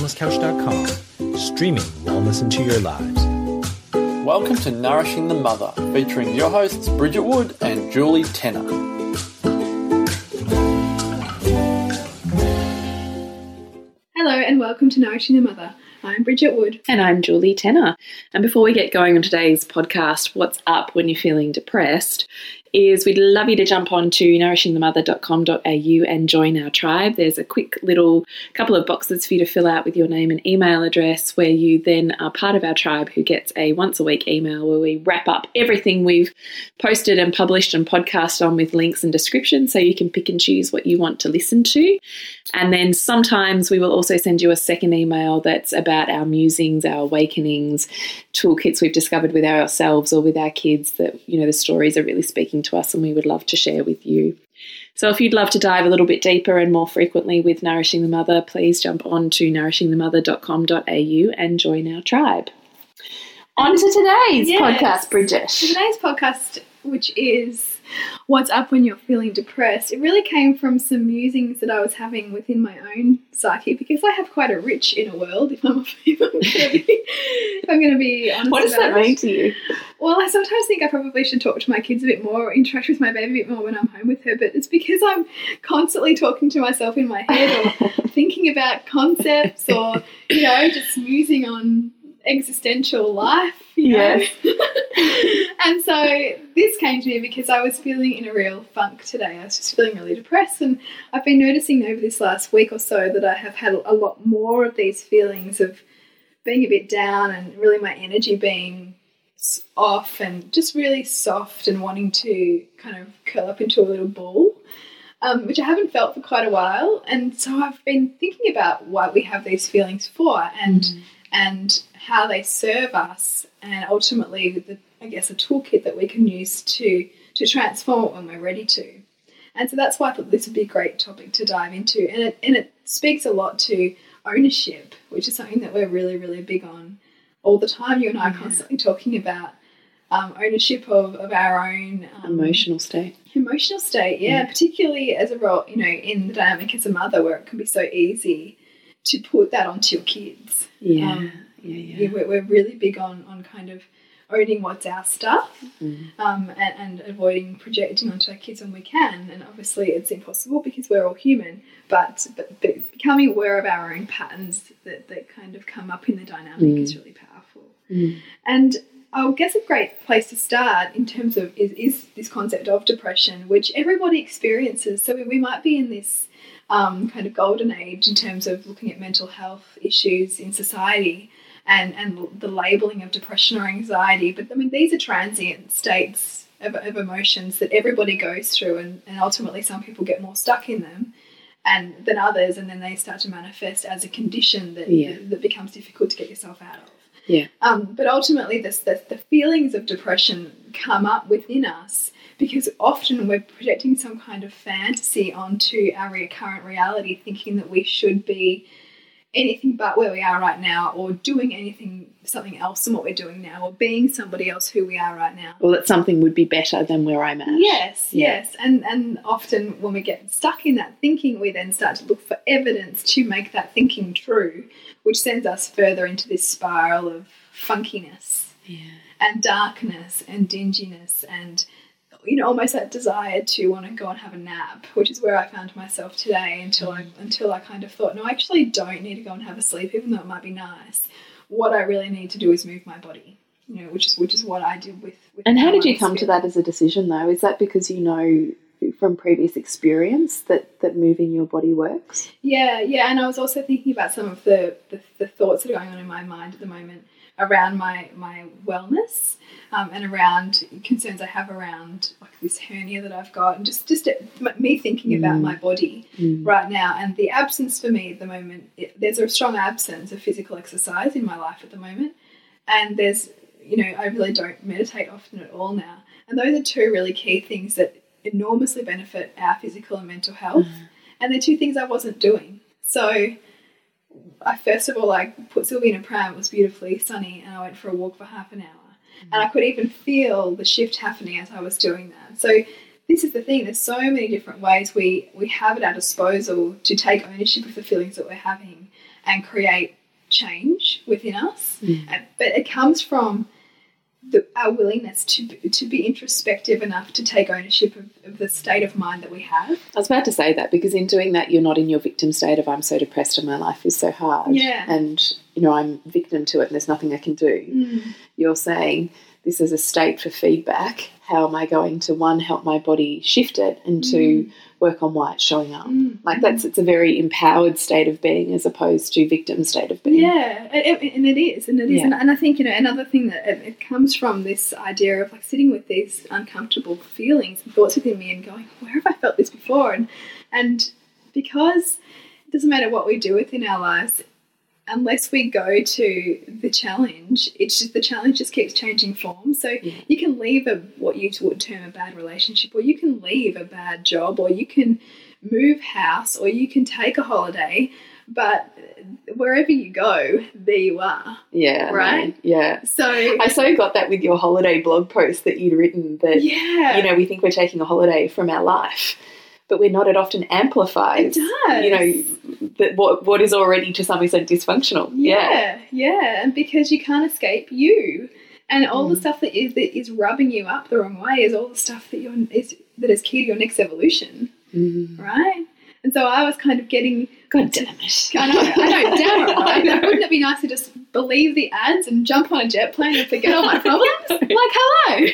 wellnesscouch.com, streaming wellness into your lives. Welcome to Nourishing the Mother, featuring your hosts Bridget Wood and Julie Tenner. Hello and welcome to Nourishing the Mother. I'm Bridget Wood. And I'm Julie Tenner. And before we get going on today's podcast, What's Up When You're Feeling Depressed, is we'd love you to jump on to nourishingthemother.com.au and join our tribe. There's a quick little couple of boxes for you to fill out with your name and email address, where you then are part of our tribe who gets a once a week email where we wrap up everything we've posted and published and podcast on with links and descriptions so you can pick and choose what you want to listen to. And then sometimes we will also send you a second email that's about our musings, our awakenings, toolkits we've discovered with ourselves or with our kids that, you know, the stories are really speaking to us and we would love to share with you. So, if you'd love to dive a little bit deeper and more frequently with Nourishing the Mother, please jump on to nourishingthemother.com.au and join our tribe. On to today's Yes. podcast, Bridget. Today's podcast, which is What's Up When You're Feeling Depressed, it really came from some musings that I was having within my own psyche because I have quite a rich inner world, if I'm, if I'm going to be, if I'm going to be honest. What does that it. mean to you? Well, I sometimes think I probably should talk to my kids a bit more, or interact with my baby a bit more when I'm home with her, but it's because I'm constantly talking to myself in my head or thinking about concepts or, you know, just musing on existential life. You know? and so this came to me because I was feeling in a real funk today. I was just feeling really depressed, and I've been noticing over this last week or so that I have had a lot more of these feelings of being a bit down and really my energy being off and just really soft and wanting to kind of curl up into a little ball, um, which I haven't felt for quite a while. And so I've been thinking about what we have these feelings for and and how they serve us, and ultimately, the, I guess, a toolkit that we can use to to transform it when we're ready to. And so that's why I thought this would be a great topic to dive into. And it, and it speaks a lot to ownership, which is something that we're really, really big on all the time. You and I are constantly talking about um, ownership of, of our own um, Emotional state. emotional state. Yeah, particularly as a role, you know, in the dynamic as a mother, where it can be so easy to put that onto your kids. Yeah. Um, yeah, yeah. yeah, we're, we're really big on, on kind of owning what's our stuff Mm. um, and, and avoiding projecting onto our kids when we can. And obviously, it's impossible because we're all human, but, but, but becoming aware of our own patterns that, that kind of come up in the dynamic is really powerful. Mm. And I guess a great place to start in terms of is, is this concept of depression, which everybody experiences. So we, we might be in this um, kind of golden age in terms of looking at mental health issues in society and, and the labeling of depression or anxiety. But I mean, these are transient states of, of emotions that everybody goes through, and, and ultimately, some people get more stuck in them. And than others, and then they start to manifest as a condition that, Yeah. that, that becomes difficult to get yourself out of. Yeah. Um, but ultimately, this, the, the feelings of depression come up within us because often we're projecting some kind of fantasy onto our re- current reality, thinking that we should be anything but where we are right now, or doing anything, something else than what we're doing now, or being somebody else who we are right now. Well, that something would be better than where I'm at. Yes, Yeah. yes. And and often when we get stuck in that thinking, we then start to look for evidence to make that thinking true, which sends us further into this spiral of funkiness Yeah. and darkness and dinginess and you know almost that desire to want to go and have a nap which is where i found myself today until i mm. until i kind of thought no i actually don't need to go and have a sleep even though it might be nice what i really need to do is move my body you know which is which is what i did with, with And how did you come to that as a decision, though? Is that because you know from previous experience that, that moving your body works? Yeah, yeah, and I was also thinking about some of the, the, the thoughts that are going on in my mind at the moment around my my wellness um, and around concerns I have around like this hernia that I've got, and just just me thinking about Mm. my body Mm. right now and the absence for me at the moment. It, there's a strong absence of physical exercise in my life at the moment, and there's you know I really don't meditate often at all now, and those are two really key things that enormously benefit our physical and mental health, and they're two things I wasn't doing. So I first of all I put Sylvie in a pram. It was beautifully sunny, and I went for a walk for half an hour, and I could even feel the shift happening as I was doing that. So this is the thing. There's so many different ways we we have at our disposal to take ownership of the feelings that we're having and create change within us. Uh, But it comes from the, our willingness to to be introspective enough to take ownership of, of the state of mind that we have. I was about to say that because in doing that, you're not in your victim state of I'm so depressed and my life is so hard. Yeah. And, you know, I'm victim to it and there's nothing I can do. Mm. You're saying this is a state for feedback. How am I going to, one, help my body shift it and two, mm. work on why it's showing up? Mm. Like that's, it's a very empowered state of being as opposed to victim state of being. Yeah, and it, is, and it is, Yeah. and, and I think you know another thing that it, it comes from this idea of like sitting with these uncomfortable feelings and thoughts within me and going, where have I felt this before? And and because it doesn't matter what we do within our lives, unless we go to the challenge, it's just the challenge just keeps changing form. So you can leave a what you would term a bad relationship, or you can leave a bad job, or you can move house, or you can take a holiday, but wherever you go, there you are. Yeah. Right? Yeah. So I so got that with your holiday blog post that you'd written that, yeah, you know, we think we're taking a holiday from our life, but we're not. It often amplifies, it does. you know, that what, what is already to some extent dysfunctional. Yeah, yeah, and because you can't escape you, and all Mm. the stuff that is that is rubbing you up the wrong way is all the stuff that you're is that is key to your next evolution, Mm. right? And so I was kind of getting. God damn it. I know, I know, damn it, right? Wouldn't it be nice to just believe the ads and jump on a jet plane and forget all my problems? like, hello.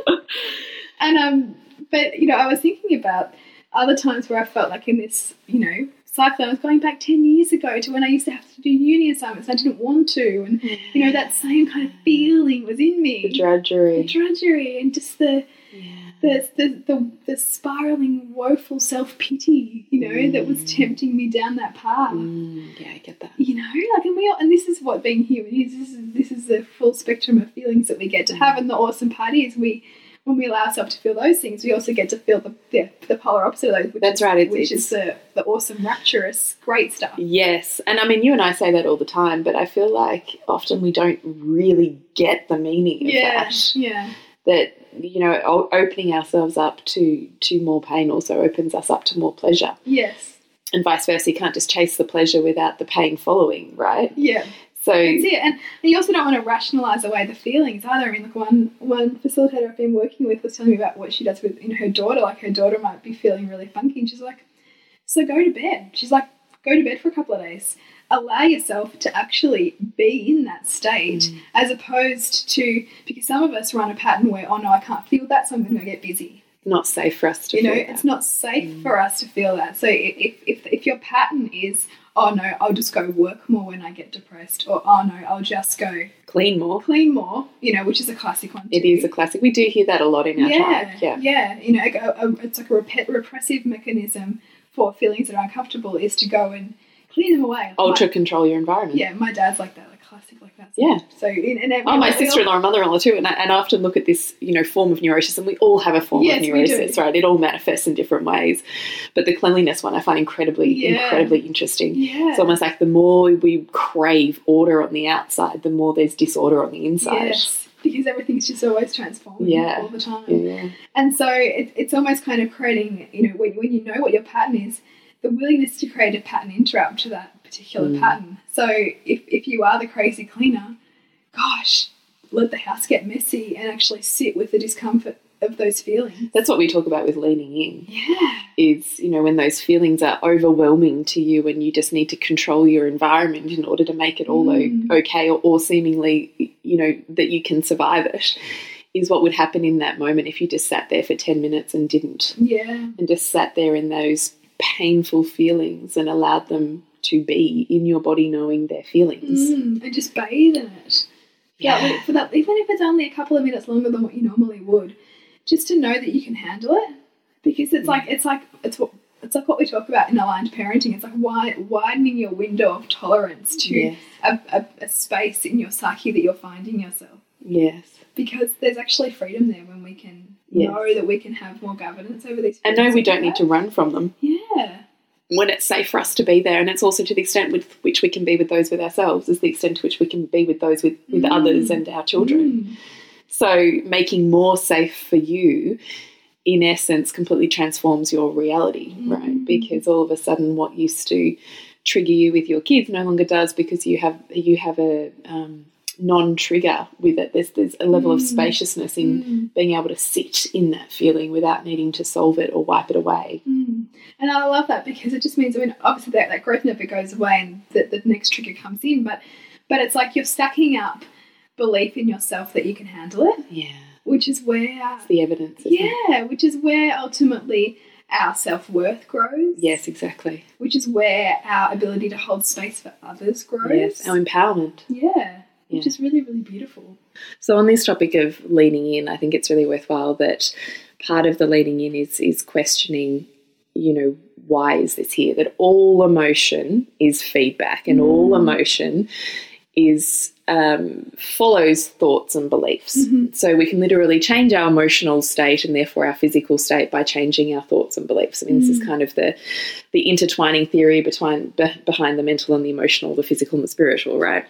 and um, but you know, I was thinking about other times where I felt like in this, you know, cycle. I was going back ten years ago to when I used to have to do uni assignments. I didn't want to, and hmm. you know, that same kind of feeling was in me. The drudgery. The drudgery and just the yeah. the the, the, the spiraling, woeful self pity, you know, that was hmm. tempting me down that path. Mm, yeah, I get that. You know, like, and we all, and this is what being human is. This is this is the full spectrum of feelings that we get to have, hmm. and the awesome part is we. When we allow ourselves to feel those things, we also get to feel the, the, the polar opposite of those. Which That's is, right, it's- which it's- is the, the awesome, rapturous, great stuff. Yes, and I mean, you and I say that all the time, but I feel like often we don't really get the meaning of Yeah, that. yeah, That you know, opening ourselves up to to more pain also opens us up to more pleasure, yes, and vice versa. You can't just chase the pleasure without the pain following, right? yeah. So That's it. And, and you also don't want to rationalize away the feelings either. I mean, like one one facilitator I've been working with was telling me about what she does with you know her daughter. Like her daughter might be feeling really funky, and she's like, "So go to bed." She's like, "Go to bed for a couple of days. Allow yourself to actually be in that state, mm. as opposed to because some of us run a pattern where, oh no, I can't feel that, so I'm going to get busy. Not safe for us to You know, that. it's not safe mm. for us to feel that. So if, if if your pattern is, oh no, I'll just go work more when I get depressed, or oh no, I'll just go clean more. clean more, you know, which is a classic one. It too. is a classic. We do hear that a lot in our yeah, tribe. Yeah. yeah, You know, it's like a rep- repressive mechanism for feelings that are uncomfortable is to go and clean them away. Ultra My, control your environment. yeah, my dad's like that, like classic like that. Yeah. So in, and Oh, my sister-in-law and mother-in-law too, and I, and I often look at this, you know, form of neurosis, and we all have a form Yes, of neurosis, right? It all manifests in different ways, but the cleanliness one I find incredibly, Yeah. incredibly interesting. Yeah. It's almost like the more we crave order on the outside, the more there's disorder on the inside. Yes, because everything's just always transforming Yeah. all the time. Yeah. And so it, it's almost kind of creating, you know, when, when you know what your pattern is, the willingness to create a pattern interrupt to that particular Mm. pattern. So if, if you are the crazy cleaner, gosh, let the house get messy and actually sit with the discomfort of those feelings. That's what we talk about with leaning in. Yeah. Is you know when those feelings are overwhelming to you, and you just need to control your environment in order to make it all Mm. okay, or, or seemingly you know that you can survive it. Is what would happen in that moment if you just sat there for ten minutes and didn't Yeah. and just sat there in those painful feelings and allowed them to be in your body knowing their feelings. Mm, and just bathe in it. Yeah. Yeah. for that, even if it's only a couple of minutes longer than what you normally would, just to know that you can handle it, because it's like it's like it's what it's like what we talk about in aligned parenting. It's like wide, widening your window of tolerance to Yes. a, a, a space in your psyche that you're finding yourself. Yes. Because there's actually freedom there when we can Yes. know that we can have more governance over these. And no, feelings we don't need to run from them Yeah. When it's safe for us to be there. And it's also to the extent with which we can be with those with ourselves, is the extent to which we can be with those with, with Mm. others and our children. Mm. So making more safe for you in essence completely transforms your reality, Mm. right? Because all of a sudden, what used to trigger you with your kids no longer does because you have you have a um, non-trigger with it. There's there's a level of Mm. spaciousness in Mm. being able to sit in that feeling without needing to solve it or wipe it away. Mm. And I love that because it just means, I mean, obviously that, that growth never goes away and the, the next trigger comes in, but but it's like you're stacking up belief in yourself that you can handle it, Yeah, which is where, it's the evidence. Isn't it? yeah, which is where ultimately our self worth grows. Yes, exactly. Which is where our ability to hold space for others grows. Yes, our empowerment. yeah. Which Yeah. is really, really beautiful. So on this topic of leaning in, I think it's really worthwhile that part of the leaning in is is questioning, you know, why is this here? That all emotion is feedback, and all mm. emotion is um, follows thoughts and beliefs. So we can literally change our emotional state and therefore our physical state by changing our thoughts and beliefs. I mean, this is kind of the the intertwining theory between be, behind the mental and the emotional, the physical and the spiritual, right?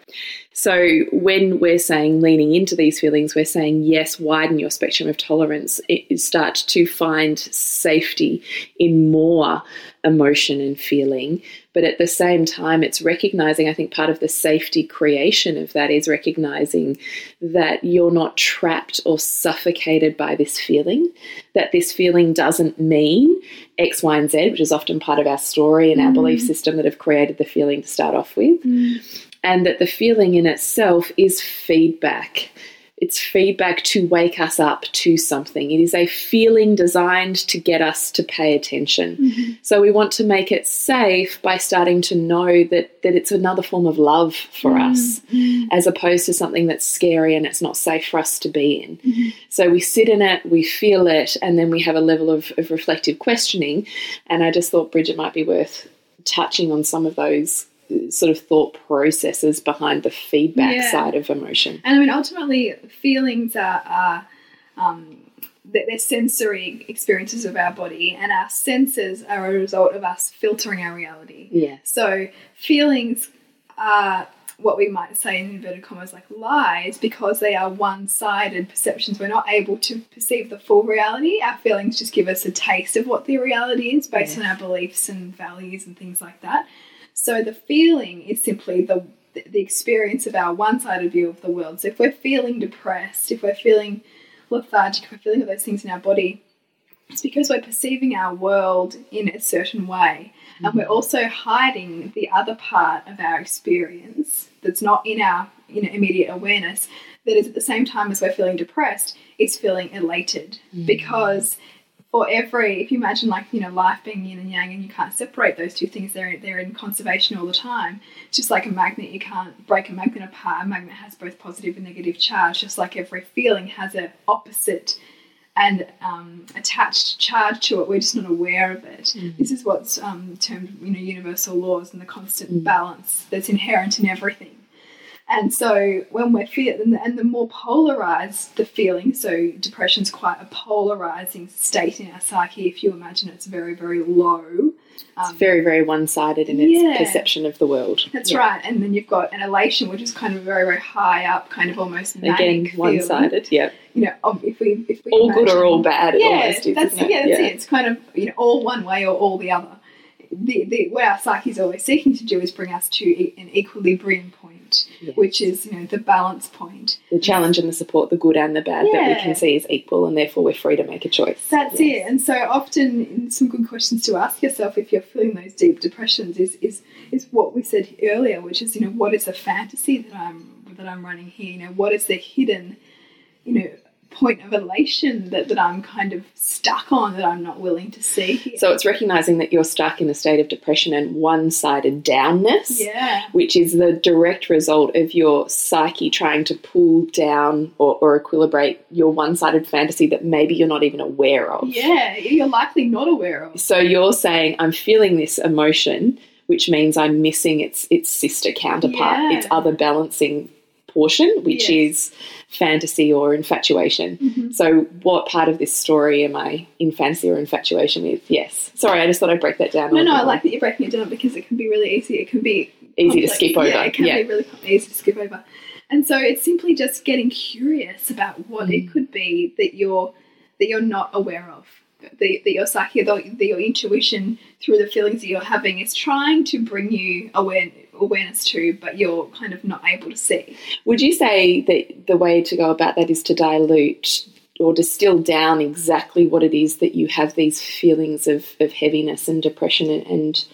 So when we're saying leaning into these feelings, we're saying yes, widen your spectrum of tolerance. It start to find safety in more emotion and feeling. But at the same time, it's recognizing, I think part of the safety creation of that is recognizing that you're not trapped or suffocated by this feeling, that this feeling doesn't mean X, Y, and Z, which is often part of our story and our mm. belief system that have created the feeling to start off with mm. and that the feeling in itself is feedback. It's feedback to wake us up to something. It is a feeling designed to get us to pay attention. Mm-hmm. So we want to make it safe by starting to know that, that it's another form of love for mm-hmm. us, as opposed to something that's scary and it's not safe for us to be in. Mm-hmm. So we sit in it, we feel it, and then we have a level of, of reflective questioning. And I just thought Bridget might be worth touching on some of those sort of thought processes behind the feedback Yeah. side of emotion. And I mean, ultimately, feelings are, are um, they're sensory experiences of our body, and our senses are a result of us filtering our reality. Yes. So, feelings are what we might say in inverted commas like lies because they are one sided perceptions. We're not able to perceive the full reality. Our feelings just give us a taste of what the reality is based on our beliefs and values and things like that. So the feeling is simply the the experience of our one-sided view of the world. So if we're feeling depressed, if we're feeling lethargic, if we're feeling all those things in our body, it's because we're perceiving our world in a certain way. And we're mm-hmm. also hiding the other part of our experience that's not in our you know, immediate awareness, that is at the same time as we're feeling depressed, is feeling elated. Mm-hmm. Because for every, if you imagine like, you know, life being yin and yang and you can't separate those two things, they're, they're in conservation all the time. It's just like a magnet, you can't break a magnet apart. A magnet has both positive and negative charge, just like every feeling has an opposite and um, attached charge to it. We're just not aware of it. This is what's um, termed, you know, universal laws and the constant balance that's inherent in everything. And so when we're feeling, and the more polarized the feeling, so depression's quite a polarizing state in our psyche. If you imagine it's very, very low. It's um, very, very one sided in its Yeah. perception of the world. That's Yeah. right. And then you've got an elation, which is kind of very, very high up, kind of almost Again, one sided. Yeah. You know, um, if we if we All good or all bad, it yeah, almost is. that's yeah, that's it. It's kind of you know all one way or all the other. The, the, what our psyche is always seeking to do is bring us to an equilibrium point, Yes. which is you know the balance point. The challenge and the support, the good and the bad, that we can see is equal, and therefore we're free to make a choice. That's Yes. it. And so often, some good questions to ask yourself if you're feeling those deep depressions is is is what we said earlier, which is you know what is the fantasy that I'm that I'm running here? You know what is the hidden, you know, point of elation that, that I'm kind of stuck on that I'm not willing to see here. So it's recognizing that you're stuck in a state of depression and one sided downness. yeah. which is the direct result of your psyche trying to pull down or, or equilibrate your one sided fantasy that maybe you're not even aware of. Yeah, you're likely not aware of. So you're saying, I'm feeling this emotion, which means I'm missing its its sister counterpart, Yeah. its other balancing portion, which Yes. Is fantasy or infatuation. So what part of this story am I in fantasy or infatuation with? Yes. Sorry, I just thought I'd break that down. No, no, I like that you're breaking it down because it can be really easy. It can be Easy to skip over. Yeah, it can Yeah. be really easy to skip over. And so it's simply just getting curious about what Mm. it could be that you're that you're not aware of. That, the your psyche, the your intuition through the feelings that you're having is trying to bring you aware, awareness to, but you're kind of not able to see. Would you say that the way to go about that is to dilute or distill down exactly what it is that you have these feelings of, of heaviness and depression and, and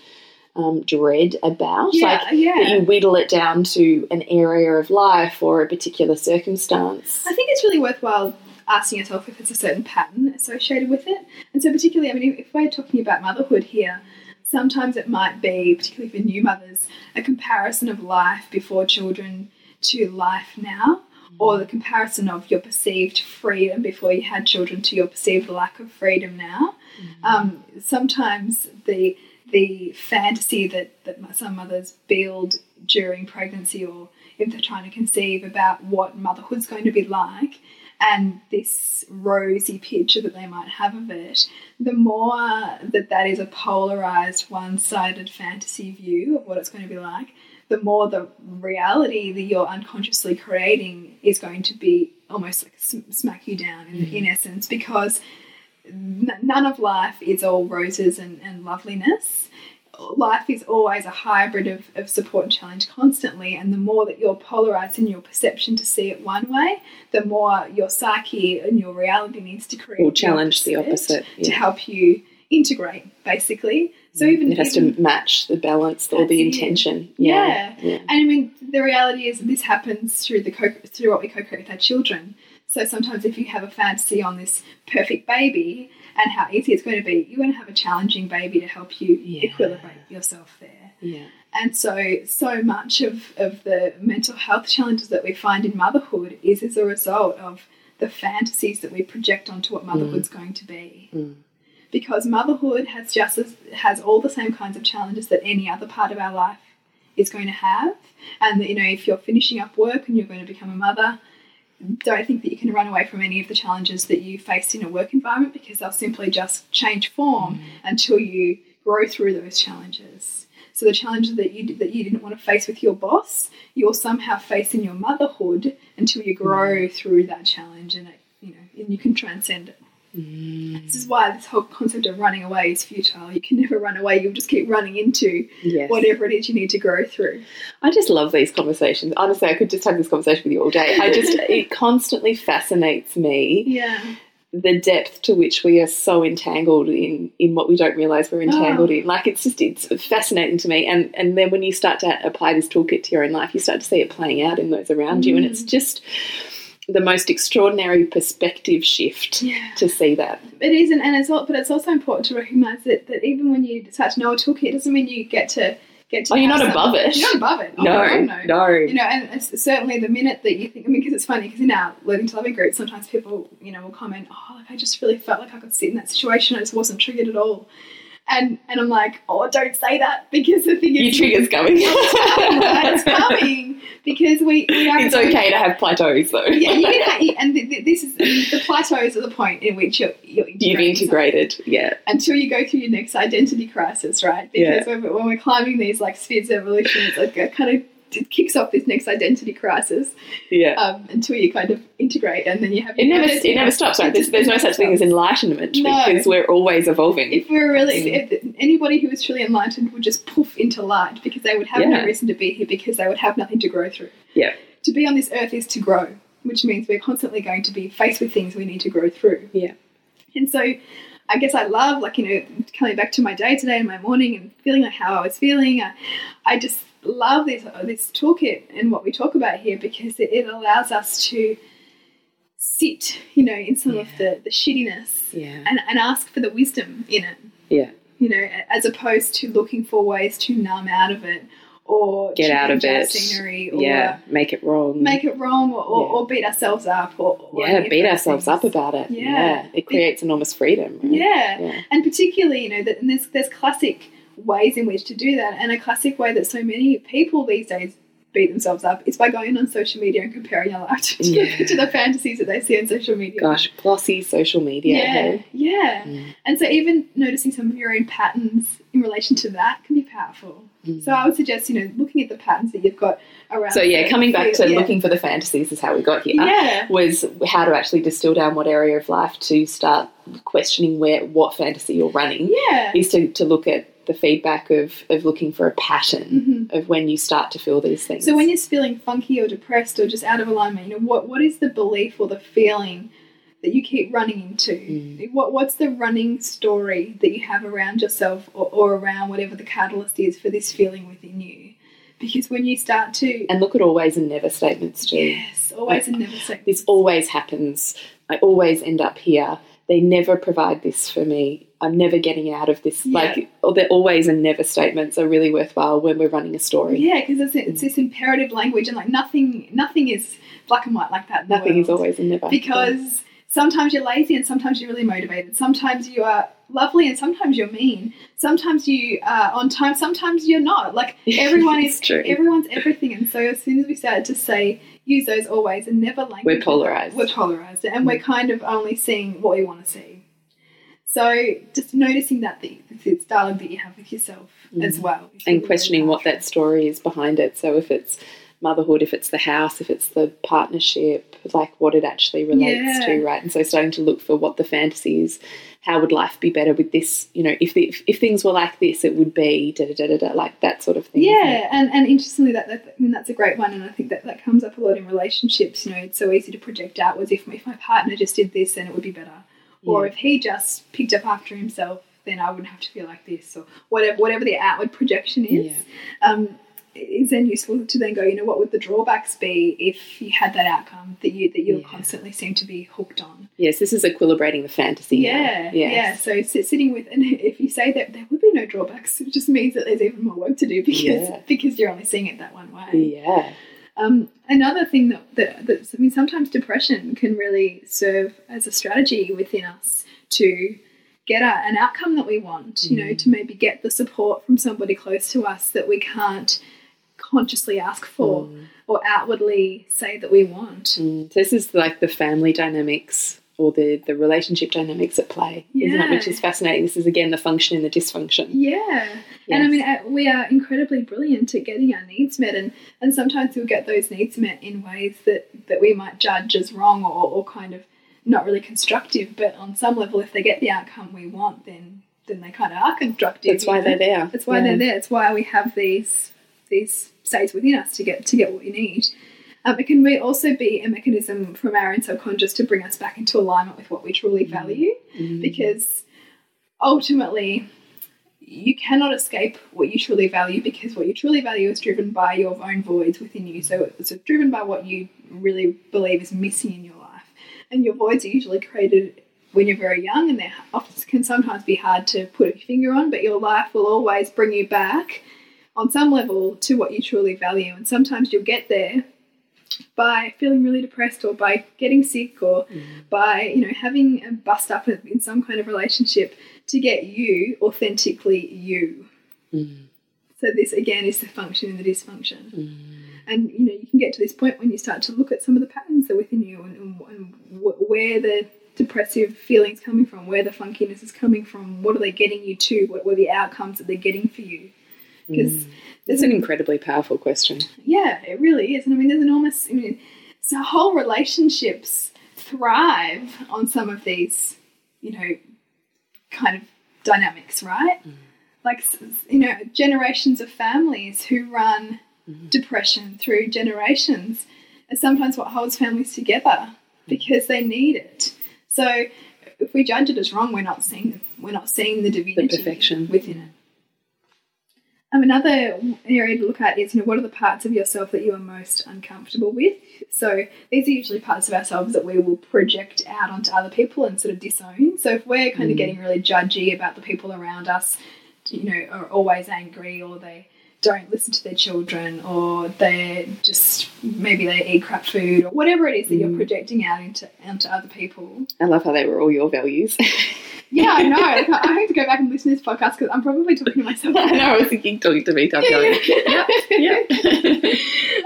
um, dread about? Yeah, like yeah. that you whittle it down to an area of life or a particular circumstance? I think it's really worthwhile asking yourself if it's a certain pattern associated with it. And so, particularly, I mean, if we're talking about motherhood here, sometimes it might be, particularly for new mothers, a comparison of life before children to life now, or the comparison of your perceived freedom before you had children to your perceived lack of freedom now. Um, sometimes the the fantasy that, that some mothers build during pregnancy or if they're trying to conceive about what motherhood's going to be like and this rosy picture that they might have of it, the more that that is a polarized, one sided fantasy view of what it's going to be like, the more the reality that you're unconsciously creating is going to be almost like sm- smack you down in, mm-hmm. in essence because none of life is all roses and, and loveliness life is always a hybrid of, of support and challenge constantly. And the more that you're polarized in your perception to see it one way, the more your psyche and your reality needs to create Or challenge the opposite. to Yeah. help you integrate, basically. So mm. even It has even, to match the balance or the intention. Yeah. yeah. And I mean, the reality is this happens through the co- through what we co-create with our children. So sometimes, if you have a fantasy on this perfect baby and how easy it's going to be, you're going to have a challenging baby to help you Yeah. equilibrate yourself there. yeah. And so, so much of, of the mental health challenges that we find in motherhood is as a result of the fantasies that we project onto what motherhood's mm. going to be. Mm. Because motherhood has just as, has all the same kinds of challenges that any other part of our life is going to have. And you know, if you're finishing up work and you're going to become a mother, don't think that you can run away from any of the challenges that you face in a work environment because they'll simply just change form mm. until you grow through those challenges. So the challenges that you that you didn't want to face with your boss, you'll somehow face in your motherhood until you mm. grow through that challenge and it, you know, and you can transcend it. This is why this whole concept of running away is futile. You can never run away. You'll just keep running into Yes. whatever it is you need to grow through. I just love these conversations. Honestly, I could just have this conversation with you all day. I just, it constantly fascinates me Yeah. the depth to which we are so entangled in, in what we don't realize we're entangled Oh. in. Like it's just, it's fascinating to me. And, and then when you start to apply this toolkit to your own life, you start to see it playing out in those around you. And Mm. it's just the most extraordinary perspective shift Yeah. to see that. It is, and, and it's all, but it's also important to recognise that, that even when you start to know a toolkit, it doesn't mean you get to get to. Oh, you're not some- above it. You're not above it. Oh, No, no, no. You know, and it's certainly the minute that you think. I mean, because it's funny because in our learning to loving group, sometimes people, you know, will comment, "Oh, like I just really felt like I could sit in that situation. I just wasn't triggered at all." And and I'm like, "Oh, don't say that," because the thing is, Your trigger's coming. it's coming because we. we are It's okay to have plateaus though. Yeah, you can have, and th- th- this is the plateaus are the point in which you're, you're You've integrated, yeah. until you go through your next identity crisis, right? Yeah. Because when, when we're climbing these like spheres of evolution, it's like it kind of kicks off this next identity crisis Yeah. um, until you kind of integrate, and then you have It never, it never stops, right? There's, there's no such thing as enlightenment No. because we're always evolving. If we were really, if, if anybody who was truly enlightened would just poof into light because they would have Yeah. no reason to be here because they would have nothing to grow through. yeah, To be on this earth is to grow, which means we're constantly going to be faced with things we need to grow through. yeah, And so I guess I love, like, you know, coming back to my day today and my morning and feeling like how I was feeling. I, I just love this, this toolkit and what we talk about here because it, it allows us to sit, you know, in some of the, the shittiness yeah, and, and ask for the wisdom in it, yeah. you know, as opposed to looking for ways to numb out of it or Get out of it. scenery or Yeah, make it wrong. make it wrong or, or, Yeah. or beat ourselves up or, or yeah, beat ourselves things. up about it. Yeah. Yeah, it creates enormous freedom. right? Yeah. Yeah. and particularly, you know, that and there's there's classic ways in which to do that, and a classic way that so many people these days beat themselves up is by going on social media and comparing your life to, Yeah. the, to the fantasies that they see on social media. Gosh, glossy social media. Yeah, hey? yeah. Mm. And so even noticing some of your own patterns in relation to that can be powerful. So I would suggest, you know, looking at the patterns that you've got around. So yeah, coming back to yeah. looking for the fantasies is how we got here. Yeah. Was how to actually distill down what area of life to start questioning where what fantasy you're running. Yeah. Is to, to look at the feedback of, of looking for a pattern of when you start to feel these things. So when you're feeling funky or depressed or just out of alignment, you know, what what is the belief or the feeling that you keep running into? Mm. What what's the running story that you have around yourself or, or around whatever the catalyst is for this feeling within you? Because when you start to and look at always and never statements too. yes, always and never say This always happens. I always end up here. They never provide this for me. I'm never getting out of this. Yeah. Like, the always and never statements are really worthwhile when we're running a story. Yeah, because it's, it's this imperative language, and like nothing, nothing is black and white like that. Nothing is always and never. because sometimes you're lazy and sometimes you're really motivated. Sometimes you are lovely and sometimes you're mean. Sometimes you are on time. Sometimes you're not. Like everyone is true. Everyone's everything. And so as soon as we started to say use those always and never language, We're polarized. We're polarized, and we're kind of only seeing what we want to see. So just noticing that the it's dialogue that you have with yourself as well, Mm. and questioning what that story is behind it. So if it's motherhood, if it's the house, if it's the partnership, like what it actually relates Yeah. to, right? And so starting to look for what the fantasy is. How would life be better with this? You know, if the, if, if things were like this, it would be da da da da da, like that sort of thing. Yeah, and, and interestingly, that, that I mean that's a great one, and I think that that comes up a lot in relationships. You know, it's so easy to project outwards. If if my partner just did this, then it would be better, or if he just picked up after himself, then I wouldn't have to feel like this, or whatever whatever the outward projection is. Yeah. Um, is then useful to then go. You know, what would the drawbacks be if you had that outcome that you that you Yeah. constantly seem to be hooked on? Yes, this is equilibrating the fantasy. Yeah, Yes. yeah. So sitting with, and if you say that there would be no drawbacks, it just means that there's even more work to do because Yeah. because you're only seeing it that one way. Yeah. Um, another thing that, that that's, I mean, sometimes depression can really serve as a strategy within us to get a, an outcome that we want. You know, to maybe get the support from somebody close to us that we can't consciously ask for or outwardly say that we want. Mm, This is like the family dynamics or the, the relationship dynamics at play, isn't it? Which is fascinating. This is again the function and the dysfunction. Yeah. And I mean, uh, we are incredibly brilliant at getting our needs met, and, and sometimes we'll get those needs met in ways that, that we might judge as wrong or, or kind of not really constructive. But on some level, if they get the outcome we want, then then they kind of are constructive. That's why know? they're there. That's why Yeah. they're there. It's why we have these these states within us to get to get what we need. Um, it can also be a mechanism from our own subconscious to bring us back into alignment with what we truly Mm. value, because ultimately you cannot escape what you truly value because what you truly value is driven by your own voids within you. So it's driven by what you really believe is missing in your life. And your voids are usually created when you're very young and they often can sometimes be hard to put a finger on, but your life will always bring you back on some level to what you truly value. And sometimes you'll get there by feeling really depressed or by getting sick or mm. by you know having a bust up in some kind of relationship to get you authentically you. Mm. So this again is the function and the dysfunction. Mm. And you know you can get to this point when you start to look at some of the patterns that are within you and, and, and where the depressive feelings coming from where the funkiness is coming from what are they getting you to what were the outcomes that they're getting for you because It's mm. an incredibly powerful question. yeah, it really is. And I mean, there's enormous, I mean, so whole relationships thrive on some of these, you know, kind of dynamics, right? Mm. Like, you know, generations of families who run mm-hmm. depression through generations is sometimes what holds families together mm. because they need it. So if we judge it as wrong, we're not seeing we're not seeing the divinity perfection. within it. Um, another area to look at is, you know, what are the parts of yourself that you are most uncomfortable with? So these are usually parts of ourselves that we will project out onto other people and sort of disown. So if we're kind of getting really judgy about the people around us, you know, are always angry or they don't listen to their children or they're just maybe they eat crap food or whatever it is that you're projecting out into onto other people. I love how they were all your values. Yeah, I know. I have to go back and listen to this podcast because I'm probably talking to myself. I know, I was thinking talking to me, Kelly. Yep, yep.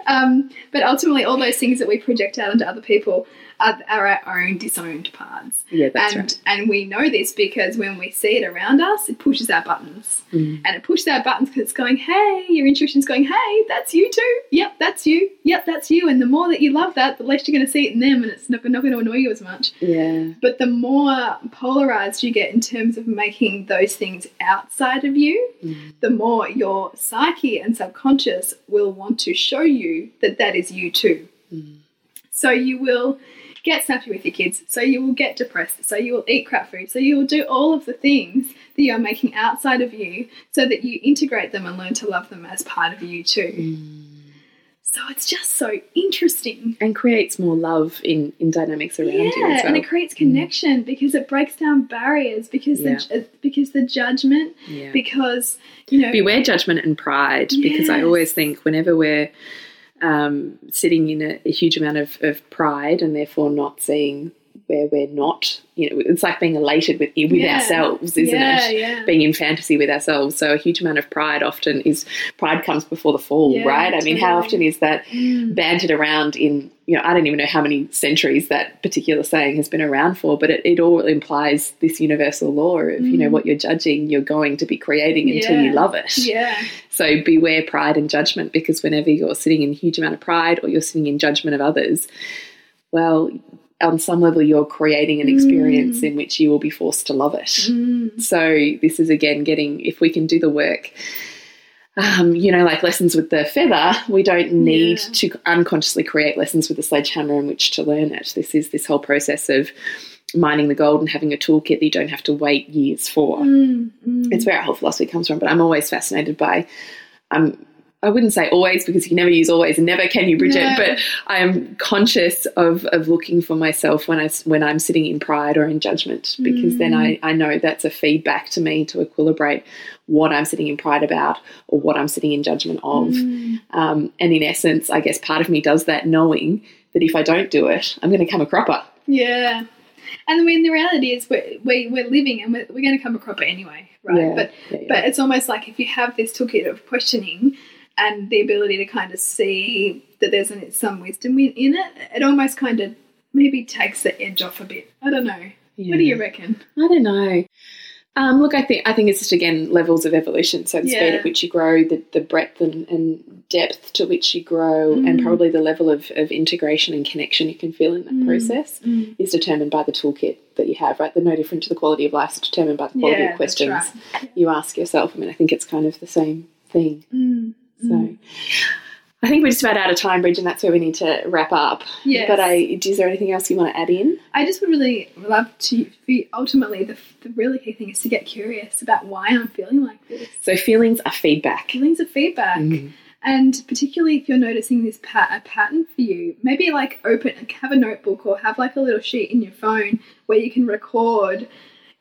um, but ultimately, all those things that we project out onto other people are, are our own disowned parts. yeah, that's and right. and we know this because when we see it around us, it pushes our buttons, Mm. and it pushes our buttons because it's going, "Hey," your intuition's going, "Hey, that's you too. Yep, that's you. Yep, that's you." And the more that you love that, the less you're going to see it in them, and it's not, not going to annoy you as much. Yeah. But the more polarized you get in terms of making those things outside of you, Mm. the more your psyche and subconscious will want to show you that that is you too. Mm. So you will get snappy with your kids, so you will get depressed, so you will eat crap food, so you will do all of the things that you're making outside of you so that you integrate them and learn to love them as part of you too. Mm. So it's just so interesting. And creates more love in, in dynamics around you Yeah, well. and it creates connection because it breaks down barriers because Yeah. the because the judgment yeah. because you know Beware judgment and pride because I always think whenever we're um, sitting in a, a huge amount of, of pride and therefore not seeing where we're not, you know, it's like being elated with with Yeah. ourselves, isn't yeah, it? Yeah, Being in fantasy with ourselves. So a huge amount of pride often is pride comes before the fall, right? I mean, how often is that Mm. around in you know i don't even know how many centuries that particular saying has been around for but it, it all implies this universal law of you know Mm. what you're judging you're going to be creating until you love it Yeah, so beware pride and judgment because whenever you're sitting in a huge amount of pride or you're sitting in judgment of others well on some level you're creating an experience in which you will be forced to love it Mm. so this is again getting if we can do the work um, you know, like lessons with the feather, we don't need Yeah. to unconsciously create lessons with the sledgehammer in which to learn it. This is this whole process of mining the gold and having a toolkit that you don't have to wait years for. Mm. Mm. It's where our whole philosophy comes from. But I'm always fascinated by, um, I wouldn't say always because you can never use always and never can you, Bridget. No. But I am conscious of of looking for myself when I when I'm sitting in pride or in judgment because then I I know that's a feedback to me to equilibrate what I'm sitting in pride about or what I'm sitting in judgment of. Mm. Um, and in essence, I guess part of me does that knowing that if I don't do it, I'm going to come a cropper. Yeah. And I mean, the reality is we're, we, we're living and we're, we're going to come a cropper anyway, right? Yeah, But yeah, yeah. but it's almost like if you have this toolkit of questioning and the ability to kind of see that there's an, some wisdom in, it, it almost kind of maybe takes the edge off a bit. I don't know. What do you reckon? I don't know. Um, look, I think I think it's just again levels of evolution. So the speed at which you grow, the, the breadth and, and depth to which you grow, and Mm. probably the level of, of integration and connection you can feel in that Mm. process Mm. is determined by the toolkit that you have. Right, they're no different to the quality of life. It's determined by the quality Yeah, of questions right. you ask yourself. I mean, I think it's kind of the same thing. So. Mm. I think we're just about out of time, Bridge, and that's where we need to wrap up. Yes. But I, is there anything else you want to add in? I just would really love to. Be, ultimately, the, the really key thing is to get curious about why I'm feeling like this. So feelings are feedback. Feelings are feedback. Mm. And particularly if you're noticing this pat- a pattern for you, maybe like open, have a notebook or have like a little sheet in your phone where you can record,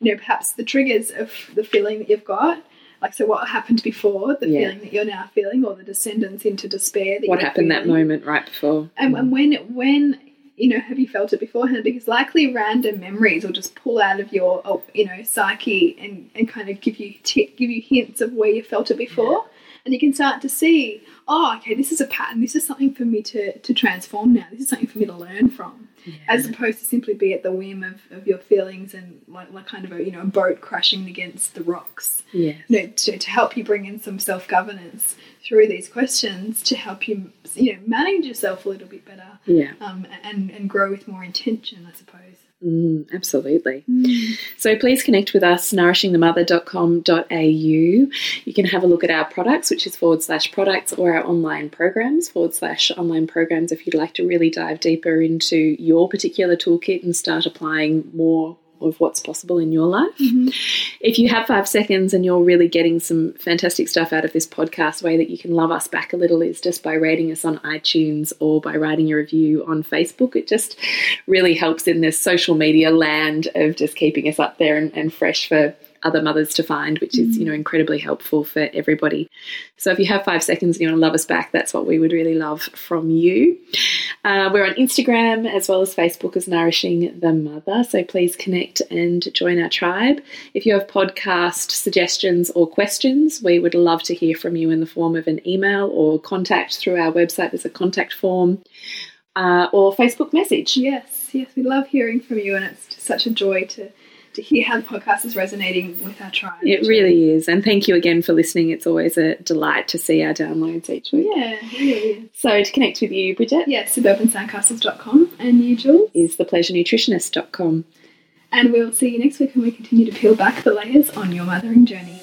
you know, perhaps the triggers of the feeling that you've got. Like, so what happened before, the Yeah. feeling that you're now feeling, or the descendants into despair that What happened that moment right before? And, and when, when, you know, have you felt it beforehand? Because likely random memories will just pull out of your, you know, psyche and, and kind of give you give you hints of where you felt it before, and you can start to see, oh, okay, this is a pattern. This is something for me to to transform now. This is something for me to learn from, as opposed to simply be at the whim of, of your feelings and like, like kind of a you know a boat crashing against the rocks Yes. you know, to, to help you bring in some self governance through these questions to help you, you know, manage yourself a little bit better Yeah. um, and, and grow with more intention, I suppose. Mm, absolutely. So please connect with us, nourishingthemother.com.au. You can have a look at our products, which is forward slash products, or our online programs, forward slash online programs, if you'd like to really dive deeper into your particular toolkit and start applying more of what's possible in your life. Mm-hmm. If you have five seconds and you're really getting some fantastic stuff out of this podcast, way that you can love us back a little is just by rating us on iTunes or by writing a review on Facebook. It just really helps in this social media land of just keeping us up there and, and fresh for other mothers to find, which is, you know, incredibly helpful for everybody. So if you have five seconds and you want to love us back, that's what we would really love from you. Uh, we're on Instagram as well as Facebook as Nourishing the Mother. So please connect and join our tribe. If you have podcast suggestions or questions, we would love to hear from you in the form of an email or contact through our website. There's a contact form uh, or Facebook message. Yes, yes, we love hearing from you, and it's such a joy to to hear how the podcast is resonating with our tribe. It really is. And thank you again for listening. It's always a delight to see our downloads each week. Yeah, really. So to connect with you, Bridget, Yeah, suburbansandcastles.com and you, Jules. is thepleasurenutritionist.com. And we'll see you next week when we continue to peel back the layers on your mothering journey.